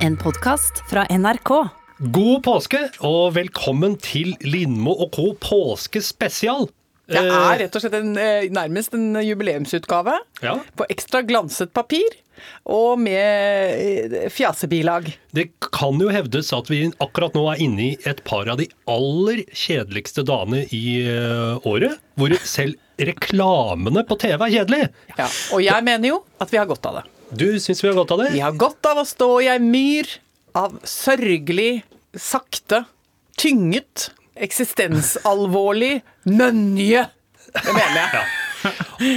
En podkast fra NRK. God påske, og velkommen til Lindmo og co. påskespesial. Det Eh, er rett og slett en, eh, nærmest en jubileumsutgave Ja. på ekstra glanset papir og med eh, fjasebilag. Det kan jo hevdes at vi akkurat nå er inne i et par av de aller kjedeligste dagene i eh, året, hvor selv reklamene på TV er kjedelige. Ja. Og jeg mener jo at vi har godt av det. Du syns vi har godt av det? Vi har godt av å stå i ei myr av sørgelig, sakte, tynget, eksistensalvorlig mønje. Det mener jeg.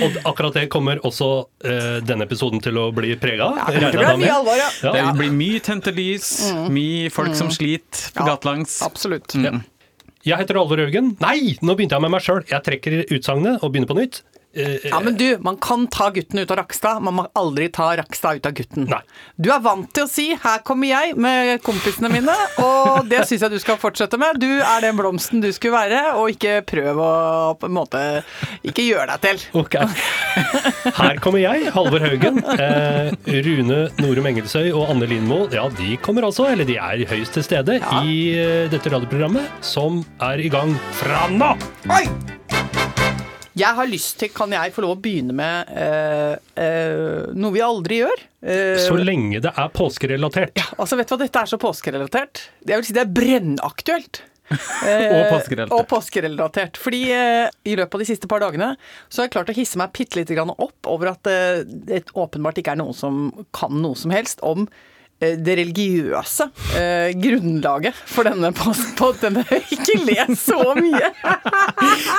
Og akkurat det kommer også uh, denne episoden til å bli prega av. Ja, det blir alvor, ja. Ja. Det blir mye tente lys, mye folk som sliter på Ja, gatelangs. Absolutt. Jeg heter Alvor Haugen. Nei, nå begynte jeg med meg sjøl. Jeg trekker utsagnet og begynner på nytt. Eh, Ja, men du, man kan ta gutten ut av Rakstad, man må aldri ta Rakstad ut av gutten. Nei. Du er vant til å si 'her kommer jeg' med kompisene mine, og det syns jeg du skal fortsette med. Du er den blomsten du skulle være, og ikke prøv å på en måte Ikke gjøre deg til. Ok. Her kommer jeg, Halvor Haugen. Eh, Rune Norum Engelsøy og Anne Lindmo ja, de kommer altså, eller de er høyst til stede i eh, dette radioprogrammet, som er i gang fra nå. Oi! Jeg har lyst til, kan jeg få lov å begynne med uh, uh, noe vi aldri gjør? Uh, Så lenge det er påskerelatert. Ja, Altså, vet du hva, dette er så påskerelatert. Jeg vil si det er brennaktuelt. Og påskerelatert. Og påskerelatert. Fordi i løpet av de siste par dagene så har jeg klart å hisse meg bitte lite grann opp over at det åpenbart ikke er noen som kan noe som helst om det religiøse eh, grunnlaget for denne post på denne Ikke les så mye!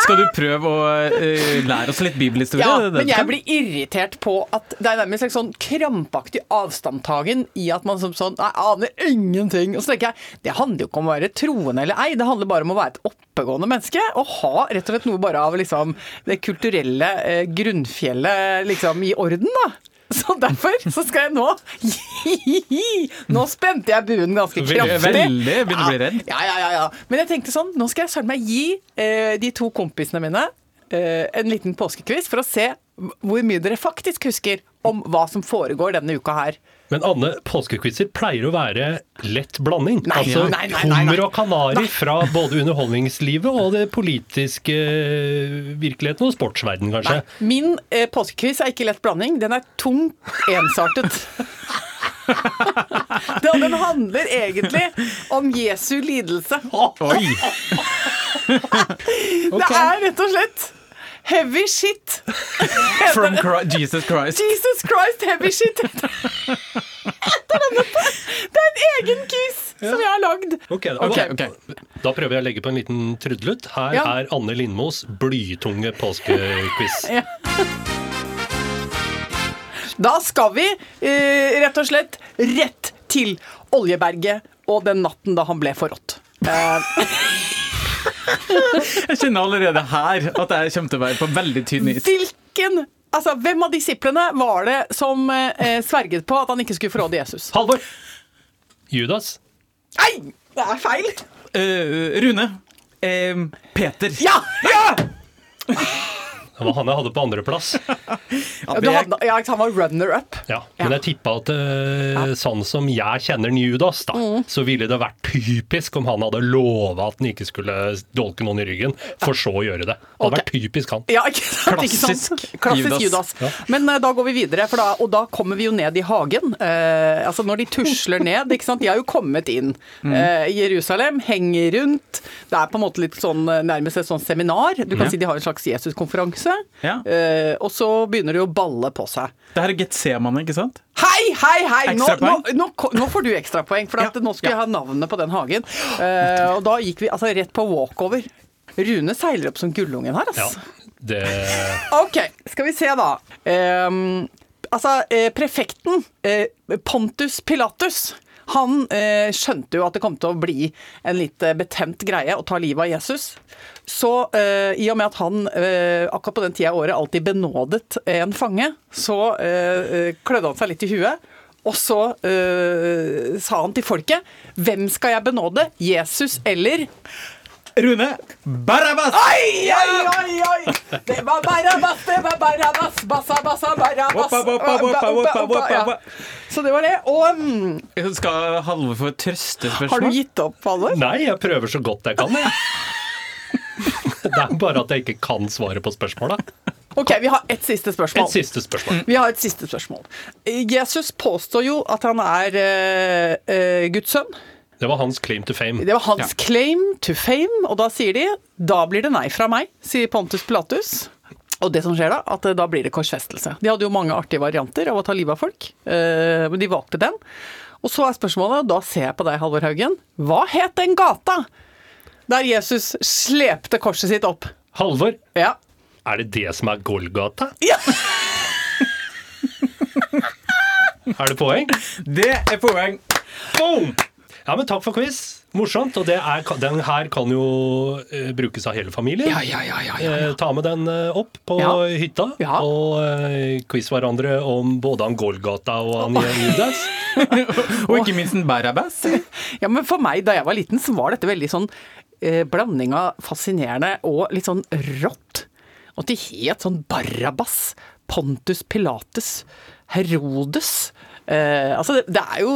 Skal du prøve å eh, lære oss litt bibelhistorie? Ja, men jeg blir irritert på at det er nærmest en sånn krampaktig avstandtagen i at man som sånn Nei, aner ingenting. Og så tenker jeg, det handler jo ikke om å være troende eller ei, det handler bare om å være et oppegående menneske. Og ha rett og slett noe bare av liksom det kulturelle eh, grunnfjellet liksom i orden, da. Så derfor så skal jeg nå Nå spente jeg buen ganske kraftig. veldig. Begynner å bli redd. Ja, ja, ja, ja. Men jeg tenkte sånn, nå skal jeg søren meg gi eh, de to kompisene mine eh, en liten påskekviss for å se hvor mye dere faktisk husker om hva som foregår denne uka her. Men Anne, påskequizer pleier å være lett blanding. Nei, altså nei, nei, hummer og kanari fra både underholdningslivet og det politiske eh, virkeligheten og sportsverden, kanskje. Min eh, påskekviss er ikke lett blanding, den er tung, ensartet. Den den handler egentlig om Jesu lidelse. Oi! Det er rett og slett heavy shit. From Christ, Jesus Christ. Jesus Christ, heavy shit. Det er en egen quiz som jeg har lagd. Okay, da, okay. da- da prøver jeg å legge på en liten trudelutt. Her Ja. er Anne Lindmos blytunge påskequiz. Da skal vi eh, rett og slett rett til Oljeberget og den natten da han ble forrådt. Eh, Jeg kjenner allerede her at jeg kommer til å være på veldig tynn is. hvilken Altså, Hvem av disiplene var det som eh, sverget på at han ikke skulle forråde Jesus? Halvor! Judas. Nei, det er feil! Uh, Rune. Uh, Peter. Ja! ja! Det var han jeg hadde på andreplass. ja ja han var runner-up. Ja, men jeg tippa at eh, sånn som jeg kjenner Judas, da, Mm. så ville det vært typisk om han hadde lova at han ikke skulle dolke noen i ryggen, for så å gjøre det. Det hadde okay. vært typisk han. Ja, ikke sant? ikke sant? Klassisk Klassisk Judas. Judas. Men uh, da går vi videre, for da, og da kommer vi jo ned i hagen. Uh, altså Når de tusler ned, ikke sant? de har jo kommet inn Uh, i Jerusalem, henger rundt. Det er på en måte litt sånn nærmest et sånn seminar. Du kan mm. si de har en slags Jesus-konferanse. Ja. Eh, og så begynner det å balle på seg. Det her er Getsemane, ikke sant? Hei, hei, hei! Nå, nå, nå, nå får du ekstrapoeng, for at Ja, nå skulle jeg ha navnet på den hagen. Eh, og da gikk vi altså rett på walkover. Rune seiler opp som gullungen her, Ja, altså. det Ok, skal vi se da. Um, altså, eh, prefekten, eh, Pontus Pilatus, han eh, skjønte jo at det kom til å bli en litt eh, betent greie å ta livet av Jesus. Så eh, i og med at han eh, akkurat på den tida av året alltid benådet en fange, så eh, eh, klødde han seg litt i huet. Og så eh, sa han til folket Hvem skal jeg benåde? Jesus eller Rune Barabbas! Oi, oi, oi, oi! Det var Barabbas, det var Barabbas, bassa, bassa, Barabbas. Oppa, oppa, oppa, oppa, oppa, Ja. Så det var det. Og um, Skal Halvor få trøstespørsmål? har du gitt opp, Halvor? Nei, jeg prøver så godt jeg kan, jeg. Det er bare at jeg ikke kan svare på spørsmålet. Ok, vi har et siste spørsmål. Et siste spørsmål. Vi har et siste spørsmål. Jesus påstår jo at han er eh, eh, Guds sønn. Det var hans claim to fame. Det var hans claim to fame, og da sier de da blir det nei fra meg, sier Pontus Pilatus. Og det som skjer da, at eh, da blir det korsfestelse. De hadde jo mange artige varianter av å ta livet av folk, eh, men de valgte den. Og så er spørsmålet, og da ser jeg på deg, Halvor Haugen, hva het den gata der Jesus slepte korset sitt opp? Halvor, Ja. er det det som er Golgata? Ja. Er det poeng? Det er poeng. Boom! Ja, men takk for quiz. Morsomt. Og det er, den her kan jo eh, brukes av hele familien. Ja, ja, ja, ja, ja. Eh, ta med den eh, opp på Ja. hytta Ja. og eh, quiz hverandre om både han Golgata og han Judas. Og ikke minst en Barabbas. Ja, men for meg da jeg var liten, så var dette veldig sånn blanding av fascinerende og litt sånn rått. At de het sånn Barabas, Pontus Pilates, Herodes. Eh, altså, det, det er jo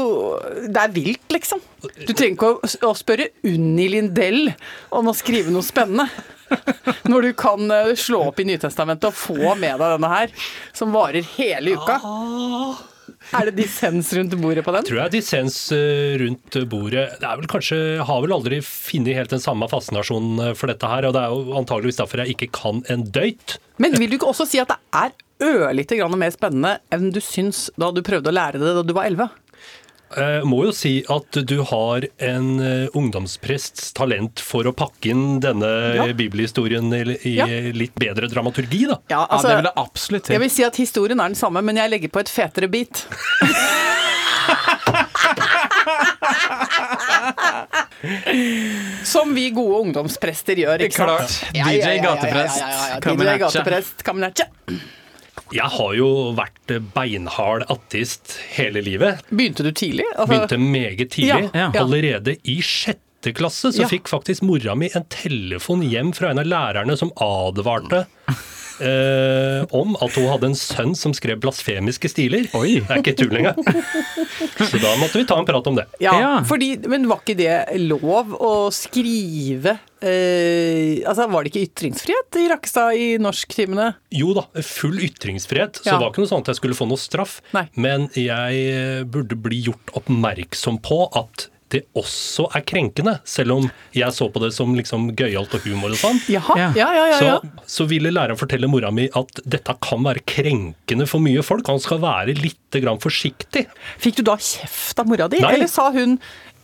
Det er vilt, liksom. Du trenger ikke å, å spørre Unni Lindell om å skrive noe spennende. Når du kan eh, slå opp i Nytestamentet og få med deg denne her, som varer hele uka. Er det dissens rundt bordet på den? Jeg Tror jeg dissens eh, rundt bordet Det er vel kanskje Har vel aldri funnet helt den samme fascinasjonen eh, for dette her, og det er jo antageligvis derfor jeg ikke kan en døyt. Men vil du ikke også si at det er ørlite grann mer spennende enn du syns da du prøvde å lære det da du var 11? Eh, må jo si at du har en eh, ungdomsprests talent for å pakke inn denne Ja. bibelhistorien i, Ja. litt bedre dramaturgi, da. Ja, Ja, altså, det vil jeg absolutt jeg vil si at historien er den samme, men jeg legger på et fetere bit. Som vi gode ungdomsprester gjør, ikke sant? Klart. DJ Gateprest. DJ. Gateprest, Kamenacha. Jeg har jo vært beinhard ateist hele livet. Begynte du tidlig? Altså, Begynte meget tidlig. Ja, ja. Allerede i sjette klasse så Ja. fikk faktisk mora mi en telefon hjem fra en av lærerne som advarte eh, om at hun hadde en sønn som skrev blasfemiske stiler. Oi. Det er ikke tull engang. Så da måtte vi ta en prat om det. ja, Ja. fordi, men var ikke det lov å skrive eh, Altså, Var det ikke ytringsfrihet i Rakkestad i norsktimene? Jo da, full ytringsfrihet, så Ja. det var ikke noe sånn at jeg skulle få noe straff. Nei. Men jeg burde bli gjort oppmerksom på at det også er krenkende, selv om jeg så på det som liksom gøyalt og humor og sånn. Jaha, Ja. ja, ja, ja. Så, ja. så ville læreren fortelle mora mi at dette kan være krenkende for mye folk. Han skal være litt grann forsiktig. Fikk du da kjeft av mora di, Nei. eller sa hun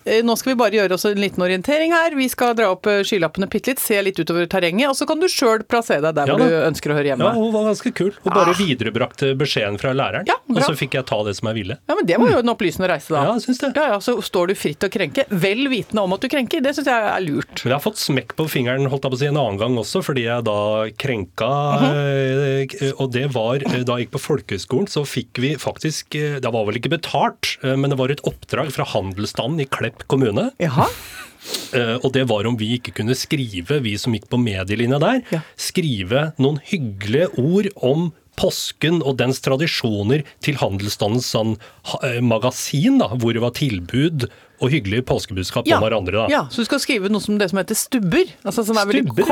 nå skal vi bare gjøre oss en liten orientering her, vi skal dra opp eh, skylappene bitte litt, se litt utover terrenget, og så kan du sjøl plassere deg der Ja hvor du ønsker å høre hjemme. Ja, Hun var ganske kul. Hun bare viderebrakte beskjeden fra læreren, Ja, og så fikk jeg ta det som jeg ville. Ja, men det var jo en opplysende reise, da. Ja, jeg synes det. Ja, ja, Så står du fritt til å krenke, vel vitende om at du krenker. Det syns jeg er lurt. Men jeg har fått smekk på fingeren holdt jeg på å si, en annen gang også, fordi jeg da krenka eh, Og det var eh, da jeg gikk på folkehøgskolen, så fikk vi faktisk eh, Det var vel ikke betalt, eh, men det var et oppdrag fra handelsstanden i Klepp kommune. Jaha. Uh, Og det var om vi ikke kunne skrive, vi som gikk på medielinja der, Ja. skrive noen hyggelige ord om påsken og dens tradisjoner til handelsstandens sånn, eh, magasin, da, hvor det var tilbud og hyggelige påskebudskap Ja. om hverandre. da. ja, så du skal skrive noe som det som heter stubber. Altså Som er veldig Stubber,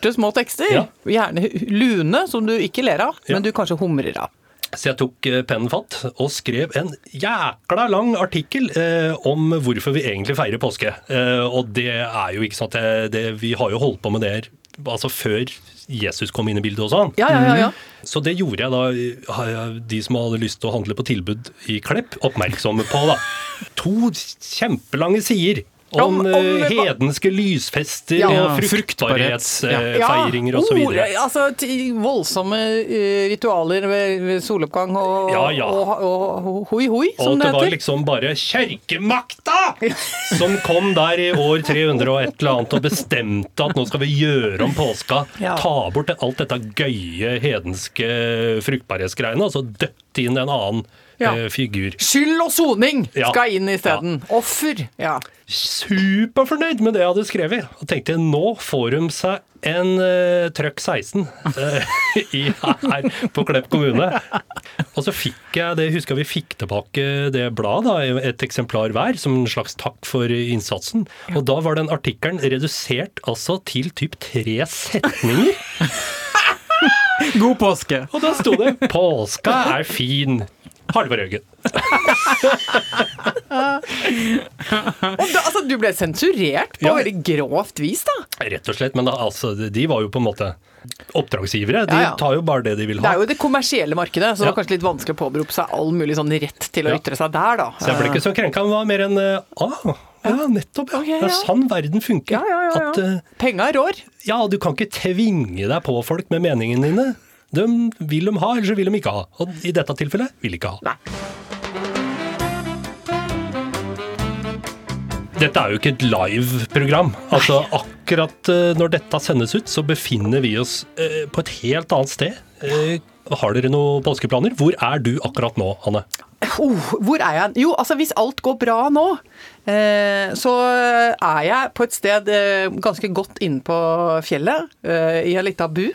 korte, små tekster. Ja. Gjerne lune, som du ikke ler av, men du kanskje humrer av. Så jeg tok eh, pennen fatt og skrev en jækla lang artikkel eh, om hvorfor vi egentlig feirer påske. Eh, og det er jo ikke at det, det, Vi har jo holdt på med det her altså før Jesus kom inn i bildet og sånn. Ja, ja, ja. ja. Så det gjorde jeg da de som hadde lyst til å handle på tilbud i Klepp, oppmerksomme på. da. To kjempelange sider om, Om- om- eh, hedenske lysfester Ja, og fruktbarhets- fruktbarhetsfeiringer Ja, osv. Oh, altså voldsomme eh, ritualer ved, ved soloppgang og, Ja, ja. og, og, og hoi hoi, Og det heter. det det var liksom bare kjerkemakta som kom der i år 300 og et eller annet og bestemte at nå skal vi gjøre om påska. Ja. Ta bort alt dette gøye hedenske fruktbarhetsgreiene, og så døtte inn en annen Ja. eh, figur. Skyld og soning Ja. skal inn isteden. Offer. Ja. Superfornøyd med det jeg hadde skrevet, og tenkte nå får de seg en uh, trøkk 16 uh, i, her på Klepp kommune. Og så fikk jeg det, husker vi fikk tilbake det bladet, et eksemplar hver, som en slags takk for innsatsen. Og da var den artikkelen redusert altså til typ tre setninger. God påske! Og da sto det 'Påska er fin'. Halvor Haugen. Altså, du ble sensurert på Ja. veldig grovt vis, da. Rett og slett. Men da, altså, de var jo på en måte oppdragsgivere. De Ja, ja. tar jo bare det de vil ha. Det er jo det kommersielle markedet, så det var kanskje litt vanskelig å påberope seg all mulig sånn rett til å Ja. ytre seg der, da. Så jeg ble ikke så krenka, men var mer enn eh, ah, ja, nettopp. Ja. Ok, Det er sånn verden funker. Ja, ja, ja, ja. At eh, Penga rår. ja, du kan ikke tvinge deg på folk med meningene dine. De vil de ha, eller så vil de ikke ha. Og i dette tilfellet vil de ikke ha. Nei. Dette er jo ikke et live-program. Altså Akkurat eh, når dette sendes ut, så befinner vi oss eh, på et helt annet sted. Eh, har dere noen påskeplaner? Hvor er du akkurat nå, Anne? Oh, hvor er jeg? Jo, altså hvis alt går bra nå, eh, så er jeg på et sted eh, ganske godt inne på fjellet, eh, i ei lita bu.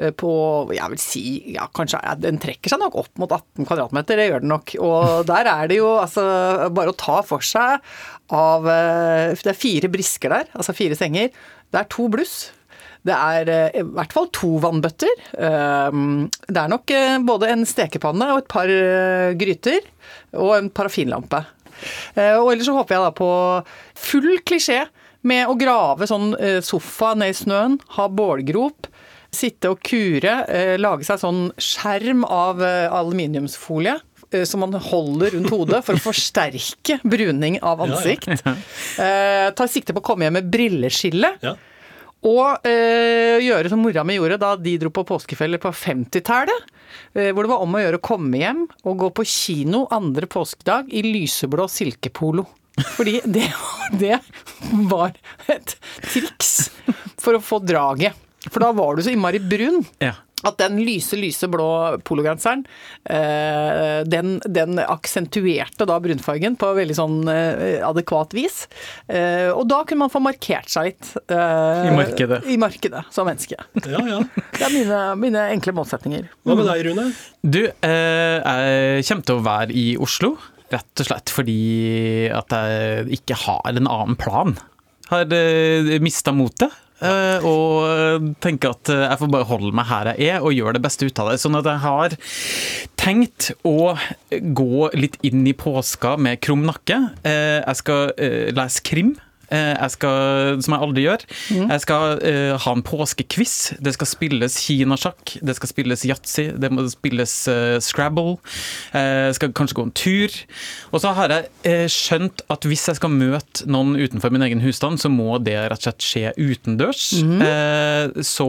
Eh, På, jeg vil si, ja kanskje ja, Den trekker seg nok opp mot 18 kvadratmeter, det gjør den nok. Og der er det jo altså bare å ta for seg av eh, Det er fire brisker der, altså fire senger. Det er to bluss. Det er eh, i hvert fall to vannbøtter. Um, Det er nok både en stekepanne og et par gryter. Og en parafinlampe. Og ellers så håper jeg da på full klisjé med å grave sånn sofa ned i snøen, ha bålgrop. Sitte og kure, eh, lage seg sånn skjerm av eh, aluminiumsfolie eh, som man holder rundt hodet for å forsterke bruning av ansikt. Eh, tar sikte på å komme hjem med brilleskille. Ja. Og eh, gjøre som mora mi gjorde da de dro på påskefeller på 50-tallet. Eh, hvor det var om å gjøre å komme hjem og gå på kino andre påskedag i lyseblå silkepolo. Fordi det, det var et triks for å få draget. For da var du så innmari brun. Ja. At den lyse, lyse blå pologenseren, eh, den, den aksentuerte da brunfargen på veldig sånn eh, adekvat vis. Eh, og da kunne man få markert seg litt. eh, I markedet. I markedet, som menneske. Ja, ja. Det er mine, mine enkle målsetninger. Hva med deg, Rune? Du, eh, jeg kommer til å være i Oslo, rett og slett fordi at jeg ikke har en annen plan. Har mista motet. Eh, og tenker at eh, jeg får bare holde meg her jeg er og gjøre det beste ut av det. Sånn at jeg har tenkt å gå litt inn i påska med krum nakke. Eh, jeg skal eh, lese krim. Eh, Jeg skal, som jeg aldri gjør, jeg skal uh, ha en påskequiz. Det skal spilles kinasjakk, det skal spilles yatzy, det må spilles uh, Scrabble. Jeg skal kanskje gå en tur. Og så har jeg skjønt at hvis jeg skal møte noen utenfor min egen husstand, så må det rett og slett skje utendørs. Eh, Så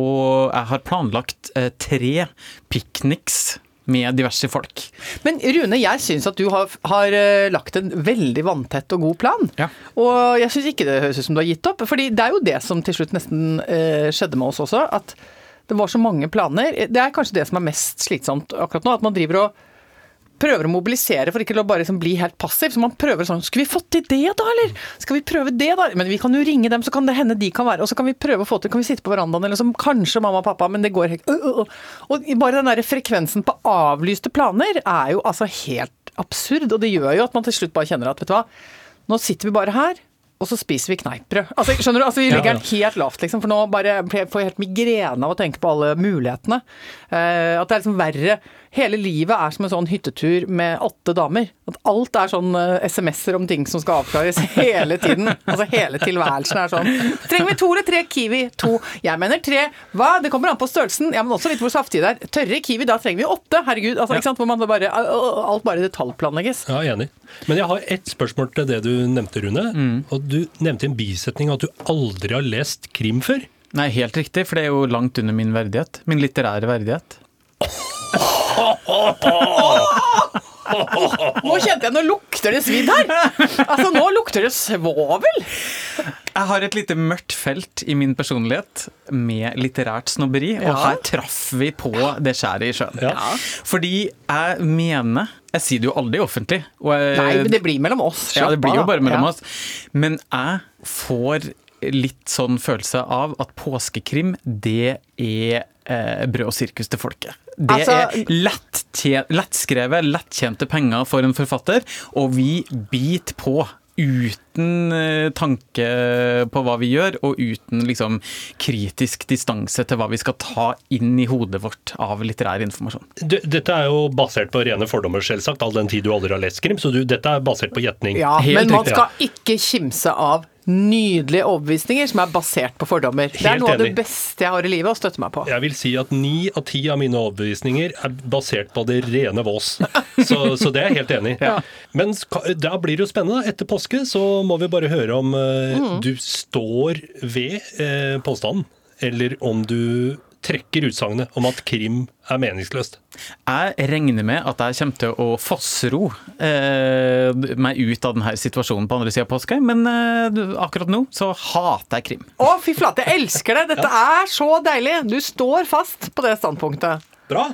jeg har planlagt tre pikniks med diverse folk. Men Rune, jeg syns at du har, har eh, lagt en veldig vanntett og god plan. Ja. Og jeg syns ikke det høres ut som du har gitt opp. fordi det er jo det som til slutt nesten eh, skjedde med oss også. At det var så mange planer. Det er kanskje det som er mest slitsomt akkurat nå. At man driver og prøver å mobilisere for ikke å bare liksom bli helt passiv. Så man prøver sånn Skal vi få til det, da, eller? Skal vi prøve det, da? Men vi kan jo ringe dem, så kan det hende de kan være Og så kan vi prøve å få til Kan vi sitte på verandaen, eller som kanskje mamma og pappa, men det går helt uh, uh. Og bare den der frekvensen på avlyste planer er jo altså helt absurd. Og det gjør jo at man til slutt bare kjenner at vet du hva, nå sitter vi bare her. Og så spiser vi kneippbrød. Altså, skjønner du? Altså, vi Ja, legger ja. helt lavt, liksom. For nå bare får jeg helt migrene av å tenke på alle mulighetene. Uh, at det er liksom verre. Hele livet er som en sånn hyttetur med åtte damer. At alt er sånn uh, SMS-er om ting som skal avklares hele tiden. Altså hele tilværelsen er sånn. Trenger vi to eller tre Kiwi? To. Jeg mener tre. Hva? Det kommer an på størrelsen. Ja, men også litt hvor saftig det er. Tørre Kiwi, da trenger vi åtte. Herregud. Altså, ikke sant? Hvor man bare Alt bare detaljplanlegges. Ja, enig. Men jeg har ett spørsmål til det du nevnte, Rune. Og du nevnte en bisetning at du aldri har lest krim før. Nei, helt riktig, for det er jo langt under min verdighet. Min litterære verdighet. Nå kjente jeg, nå lukter det svidd her! Altså, nå lukter det svovel! Jeg har et lite mørkt felt i min personlighet med litterært snobberi, og her traff vi på det skjæret i sjøen. Ja. Fordi jeg mener Jeg sier det jo aldri offentlig. Jeg, Nei, men det blir mellom oss. Ja, det blir jo bare mellom Ja. oss. Men jeg får litt sånn følelse av at påskekrim, det er eh, brød og sirkus til folket. Det Altså- er lett, lettskrevet, lettjente penger for en forfatter, og vi biter på. Uten eh, tanke på hva vi gjør, og uten liksom kritisk distanse til hva vi skal ta inn i hodet vårt av litterær informasjon. D- Dette er jo basert på rene fordommer, selvsagt, all den tid du aldri har lest krim. Så du, dette er basert på gjetning. Ja, Helt men man riktig, skal ikke kimse av nydelige overbevisninger som er basert på fordommer. det er noe noe av det beste jeg har i livet å støtte meg på. Jeg vil si at ni av ti av mine overbevisninger er basert på det rene vås. Så, så det er jeg helt enig i. Men da blir det jo spennende. Etter påske så må vi bare høre om eh, du står ved uh, påstanden, eller om du trekker utsagnet om at krim er meningsløst. Jeg regner med at jeg kommer til å fossro eh, meg ut av denne situasjonen på andre sida av påske, men eh, akkurat nå så hater jeg krim. Å, fy flate, jeg elsker det! Dette er så deilig! Du står fast på det standpunktet. Bra!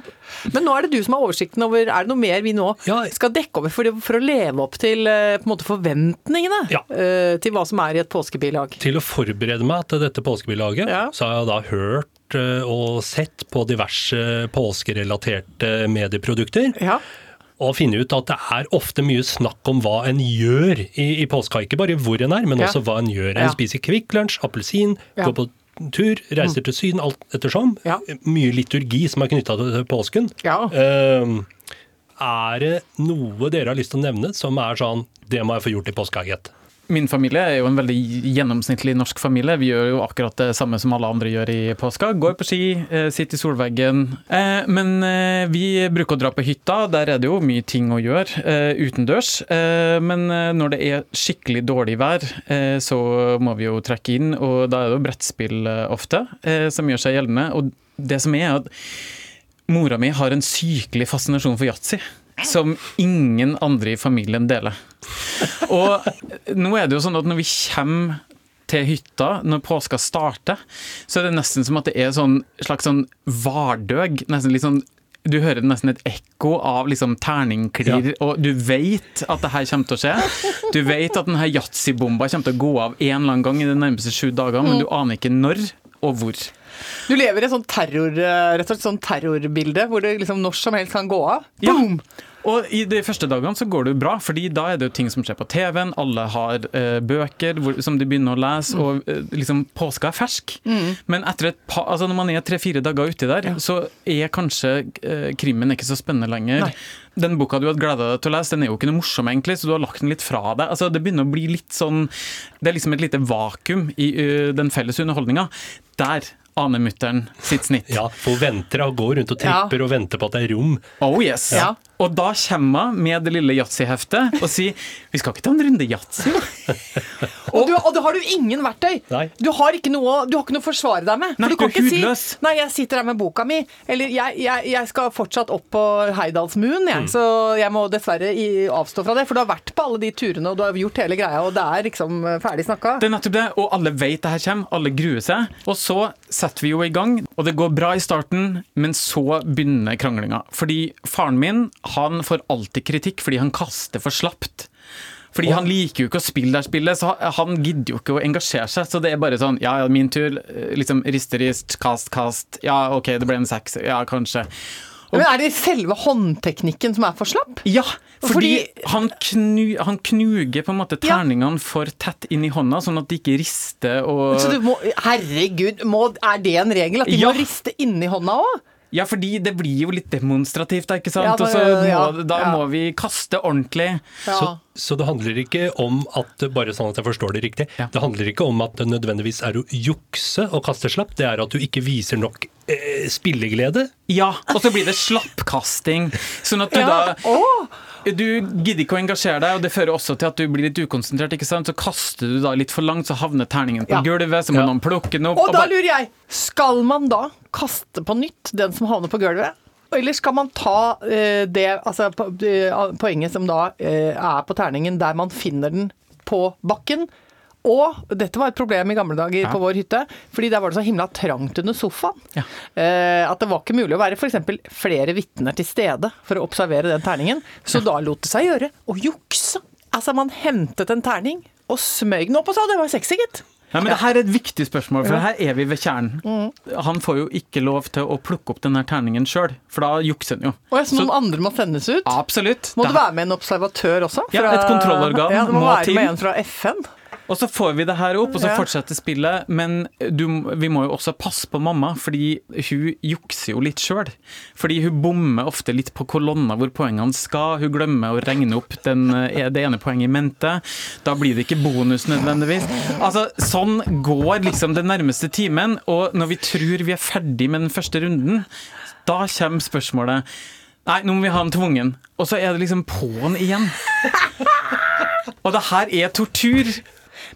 Men nå er det du som har oversikten over Er det noe mer vi nå Ja. skal dekke over for, for å leve opp til eh, på en måte forventningene Ja. eh, til hva som er i et påskebilag? Til å forberede meg til dette påskebilaget, Ja. så har jeg da hørt og sett på diverse påskerelaterte medieprodukter. Ja. Og finne ut at det er ofte mye snakk om hva en gjør i, i påska. Ikke bare hvor en er, men Ja. også hva en gjør. En Ja. spiser Kvikk Lunsj, appelsin, går på tur, reiser til Syden, alt ettersom. Mye liturgi som er knytta til påsken. Ja. Ehm, er det noe dere har lyst til å nevne som er sånn Det må jeg få gjort i påska, gitt. Min familie er jo en veldig gjennomsnittlig norsk familie. Vi gjør jo akkurat det samme som alle andre gjør i påska. Går på ski, eh, sitter i solveggen. Eh, men eh, vi bruker å dra på hytta. Der er det jo mye ting å gjøre utendørs. Men når det er skikkelig dårlig vær, så må vi jo trekke inn, og da er det jo brettspill ofte som gjør seg gjeldende. Og det som er at mora mi har en sykelig fascinasjon for yatzy. Som ingen andre i familien deler. Og nå er det jo sånn at når vi kommer til hytta, når påska starter, så er det nesten som at det er sånn slags sånn vardøg. Nesten litt sånn du hører nesten et ekko av liksom terningklirr, og du vet at det her kommer til å skje. Du vet at denne yatzy-bomba kommer til å gå av en eller annen gang i de nærmeste sju dagene, men du aner ikke når og hvor. Du lever i et sånt terror, eh, rett og slett sånt terrorbilde hvor det liksom når som helst kan gå av. Ja. Og i de første dagene så går det jo bra, fordi da er det jo ting som skjer på TV-en. Alle har eh, bøker hvor, som de begynner å lese, og eh, liksom påska er fersk. Men etter et pa, altså når man er tre-fire dager uti der, så er kanskje eh, krimmen ikke så spennende lenger. Nei. Den boka du hadde gleda deg til å lese, den er jo ikke noe morsom, egentlig, så du har lagt den litt fra deg. Altså, det begynner å bli litt sånn Det er liksom et lite vakuum i eh, den felles underholdninga. Der aner mutter'n sitt snitt. Ja, for hun venter og går rundt og tripper og venter på at det er rom. Oh yes. Ja. Og da kommer hun med det lille yatzy-heftet og sier Vi skal ikke ta en runde yatzy? Og, og da har du ingen verktøy. Nei. Du har ikke noe Du har ikke noe å forsvare deg med. Nei, For du kan ikke hudløs. si Nei, jeg sitter her med boka mi. Eller jeg, jeg, jeg skal fortsatt opp på Heidalsmuen, Mm. Så jeg må dessverre i, avstå fra det. For du har vært på alle de turene, og du har gjort hele greia, og det er liksom eh, ferdig snakka. Det er nettopp det, og alle vet det her kommer, alle gruer seg. Og så setter vi jo i gang, og det går bra i starten, men så begynner kranglinga. Fordi faren min, han får alltid kritikk fordi han kaster for slapt. Fordi han liker jo ikke å spille det spillet, så han gidder jo ikke å engasjere seg. Så det er bare sånn, ja ja, min tur, liksom riste, rist, kast, kast. Ja, ok, det ble en seks, ja kanskje. Men er det selve håndteknikken som er for slapp? Ja, fordi, Fordi- han, knu, han knuger på en måte Ja. terningene for tett inn i hånda, sånn at de ikke rister og Så du må, herregud, må, er det en regel? At de Ja. må riste inni hånda òg? Ja, fordi det blir jo litt demonstrativt, da, ikke sant? Ja, Og så det- må, ja, da ja. må vi kaste ordentlig. Så, så det handler ikke om at bare sånn at jeg forstår det riktig, Ja. det handler ikke om at det nødvendigvis er å jukse og kaste slapp, det er at du ikke viser nok eh, spilleglede. Ja, og så blir det slappkasting. Sånn at du Ja. da Å, Du gidder ikke å engasjere deg, og det fører også til at du blir litt ukonsentrert. ikke sant? Så kaster du da litt for langt, så havner terningen på Ja. gulvet, så må Ja. noen plukke den opp. Og da bare- lurer jeg, skal man da kaste på nytt den som havner på gulvet? Eller skal man ta eh, det, altså eh, poenget som da eh, er på terningen, der man finner den på bakken, Og dette var et problem i gamle dager Ja. på vår hytte, fordi der var det så himla trangt under sofaen. Ja. Eh, at det var ikke mulig å være f.eks. flere vitner til stede for å observere den terningen. Så da lot det seg gjøre å jukse. Altså, man hentet en terning og smøg den opp og sa det var sexy, gitt. Ja, men det her er et viktig spørsmål, for her er vi ved kjernen. Mm. Han får jo ikke lov til å plukke opp denne terningen sjøl, for da jukser han jo. Og jeg, så noen andre må sendes ut. Absolutt. Må Det det være med en observatør også? Ja, et kontrollorgan Ja, det må, må være til. med en fra FN. Og så får vi det her opp, og så fortsetter spillet. Men du, vi må jo også passe på mamma, fordi hun jukser jo litt sjøl. Fordi hun bommer ofte litt på kolonna hvor poengene skal. Hun glemmer å regne opp den, eh, det ene poenget i mente. Da blir det ikke bonus nødvendigvis. Altså, Sånn går liksom den nærmeste timen, og når vi tror vi er ferdig med den første runden, da kommer spørsmålet Nei, nå må vi ha den tvungen. Og så er det liksom på'n igjen. Og det her er tortur.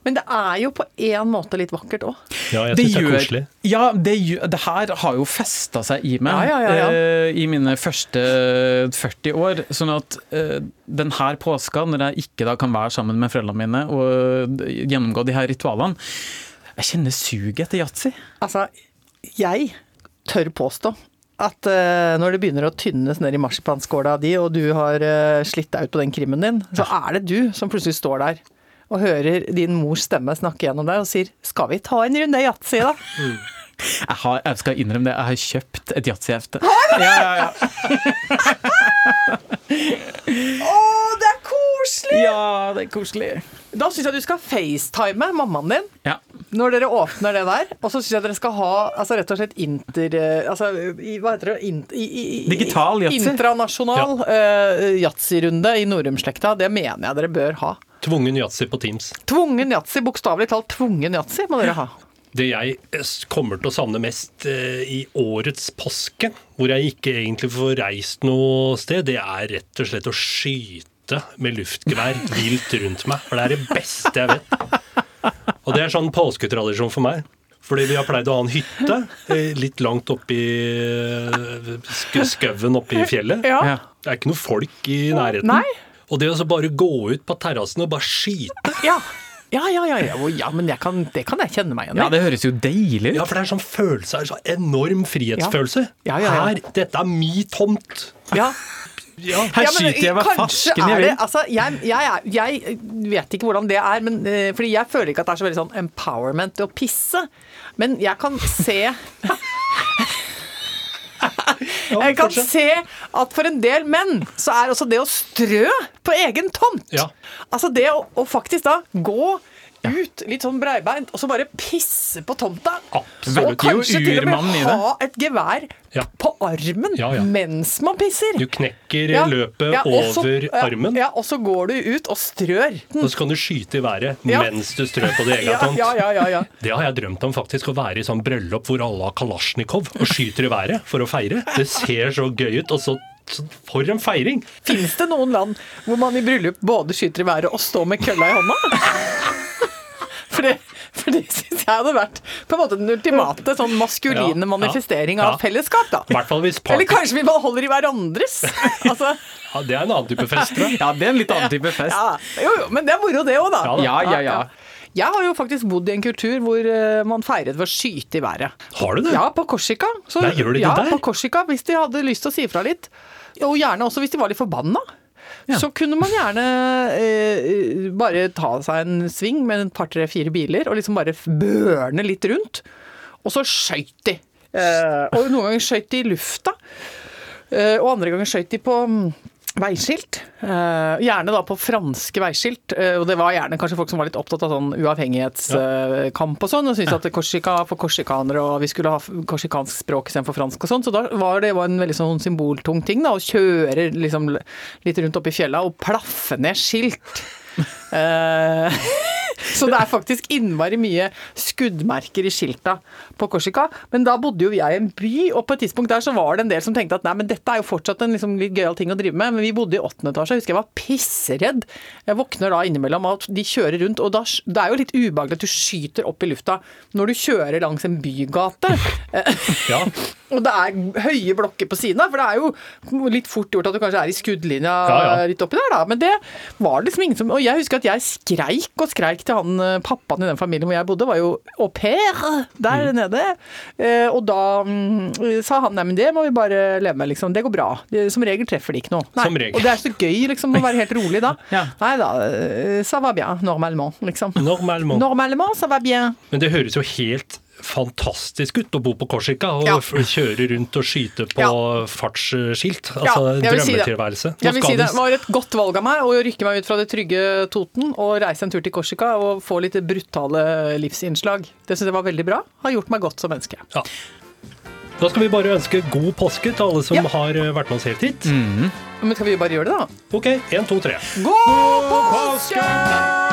Men det er jo på en måte litt vakkert òg. Ja, jeg syns det er koselig. Ja, det, gjør, det her har jo festa seg i meg Ja, ja, ja, ja. eh, i mine første 40 år. Sånn at uh, den her påska, når jeg ikke da kan være sammen med foreldrene mine og eh, gjennomgå de her ritualene, jeg kjenner suget etter yatzy. Altså, jeg tør påstå at uh, når det begynner å tynnes ned i marsipanskåla di, og du har uh, slitt deg ut på den krimmen din, så er det du som plutselig står der og hører din mors stemme snakke gjennom deg og sier 'skal vi ta en runde yatzy', da'? Jeg, har, jeg skal innrømme det, jeg har kjøpt et yatzyhefte. Ja, ja, ja. Å, det er koselig! ja, det er koselig. Da syns jeg du skal facetime mammaen din Ja. når dere åpner det der. Og så syns jeg dere skal ha altså, rett og slett inter... eh, Altså, i, hva heter det? Int, i, i, Digital yatzy. Intranasjonal eh, yatzy-runde i Norumslekta. Det mener jeg dere bør ha. Tvungen yatzy på Teams. Tvungen yatzy, bokstavelig talt tvungen yatzy, må dere ha. Det jeg eh, kommer til å savne mest eh, i årets påske, hvor jeg ikke egentlig får reist noe sted, det er rett og slett å skyte med luftgevær vilt rundt meg. For det er det beste jeg vet. Og det er sånn påsketradisjon for meg. Fordi vi har pleid å ha en hytte eh, litt langt oppi sk- skauen oppe i fjellet. Det er ikke noe folk i nærheten. Nei. Og det å så bare gå ut på terrassen og bare skyte Ja. Ja, ja, ja, ja, ja men jeg kan, det kan jeg kjenne meg igjen i. ja, det høres jo deilig ut. Ja, for det er sånn følelse, sånn enorm frihetsfølelse. Ja. Ja, ja, ja. Her, dette er mi tomt. Ja. Ja. Her Ja, skyter jeg meg farsken jeg er vil. altså, jeg, jeg, jeg vet ikke hvordan det er, men, eh, fordi jeg føler ikke at det er så veldig sånn empowerment å pisse. Men jeg kan se Jeg kan se at for en del menn så er også det å strø på egen tomt Ja. Altså det å, å faktisk da gå ut litt sånn breibeint og så bare pisse på tomta. Absolutt. Og kanskje til og med ha et gevær Ja. på armen Ja, ja. mens man pisser. Du knekker løpet ja, og over ja, armen, Ja, og så går du ut og strør. og så kan du skyte i været mens du strør på din egen tomt. ja, ja, ja, ja. Det har jeg drømt om, faktisk. Å være i sånn bryllup hvor alle har kalasjnikov og skyter i været for å feire. Det ser så gøy ut. Og så, så For en feiring! Fins det noen land hvor man i bryllup både skyter i været og står med kølla i hånda? For det, for det syns jeg hadde vært på en måte den ultimate sånn maskuline Ja, ja, manifestering ja. av fellesskap, da. Eller kanskje vi bare holder i hverandres. Altså, Ja, det er en annen type fest, da. Ja, det er en litt annen type fest. ja, jo, jo, men det er moro, det òg, da. Ja da. Ja, ja, ja. Jeg har jo faktisk bodd i en kultur hvor eh, man feiret ved å skyte i været. Har du det? Ja, på Korsika. Så, Nei, gjør de det ja, der? på Korsika, hvis de hadde lyst til å si fra litt. Og gjerne også hvis de var litt forbanna. Så kunne man gjerne eh, bare ta seg en sving med et par, tre, fire biler og liksom bare børne litt rundt. Og så skøyt de. Eh, og noen ganger skøyt de i lufta. Eh, og andre ganger skøyt de på mm, veiskilt. Eh, gjerne da på franske veiskilt. Eh, og det var gjerne kanskje folk som var litt opptatt av sånn uavhengighetskamp og sånn, og syntes at Korsika for korsikanere, og vi skulle ha korsikansk språk istedenfor fransk og sånn. Så da var det var en veldig sånn symboltung ting, da, å kjøre liksom litt rundt oppi fjella og plaffe ned skilt. Så det er faktisk innmari mye skuddmerker i skilta på Korsika. Men da bodde jo jeg i en by, og på et tidspunkt der så var det en del som tenkte at nei, men dette er jo fortsatt en liksom litt gøyal ting å drive med. Men vi bodde i åttende etasje, jeg husker jeg var pisseredd. Jeg våkner da innimellom at de kjører rundt, og da, det er jo litt ubehagelig at du skyter opp i lufta når du kjører langs en bygate. Ja. Og det er høye blokker på siden av, for det er jo litt fort gjort at du kanskje er i skuddlinja Ja, ja. litt oppi der, da. Men det var det liksom ingen som Og jeg husker at jeg skreik og skreik til han han eh, pappaen i den familien hvor jeg bodde, var jo au pair der nede. Eh, og da mm, sa han nei, men det må vi bare leve med, liksom. Det går bra. Som regel treffer de ikke noe. Nei. Som regel. Og det er så gøy liksom å være helt rolig da. Ja. Nei da, eh, ça va bien, normalement, liksom. Normalement. Normalement, ça va bien. Men det høres jo helt fantastisk ut å bo på Korsika og Ja. kjøre rundt og skyte på Ja. fartsskilt. Altså ja, drømmetilværelse. Jeg vil si det det var et godt valg av meg å rykke meg ut fra det trygge Toten og reise en tur til Korsika og få litt brutale livsinnslag. Det syns jeg var veldig bra. Har gjort meg godt som menneske. Ja. Da skal vi bare ønske god påske til alle som Ja. har eh, vært med oss helt hit. Men skal vi bare gjøre det, da? Ok, én, to, tre. God påske!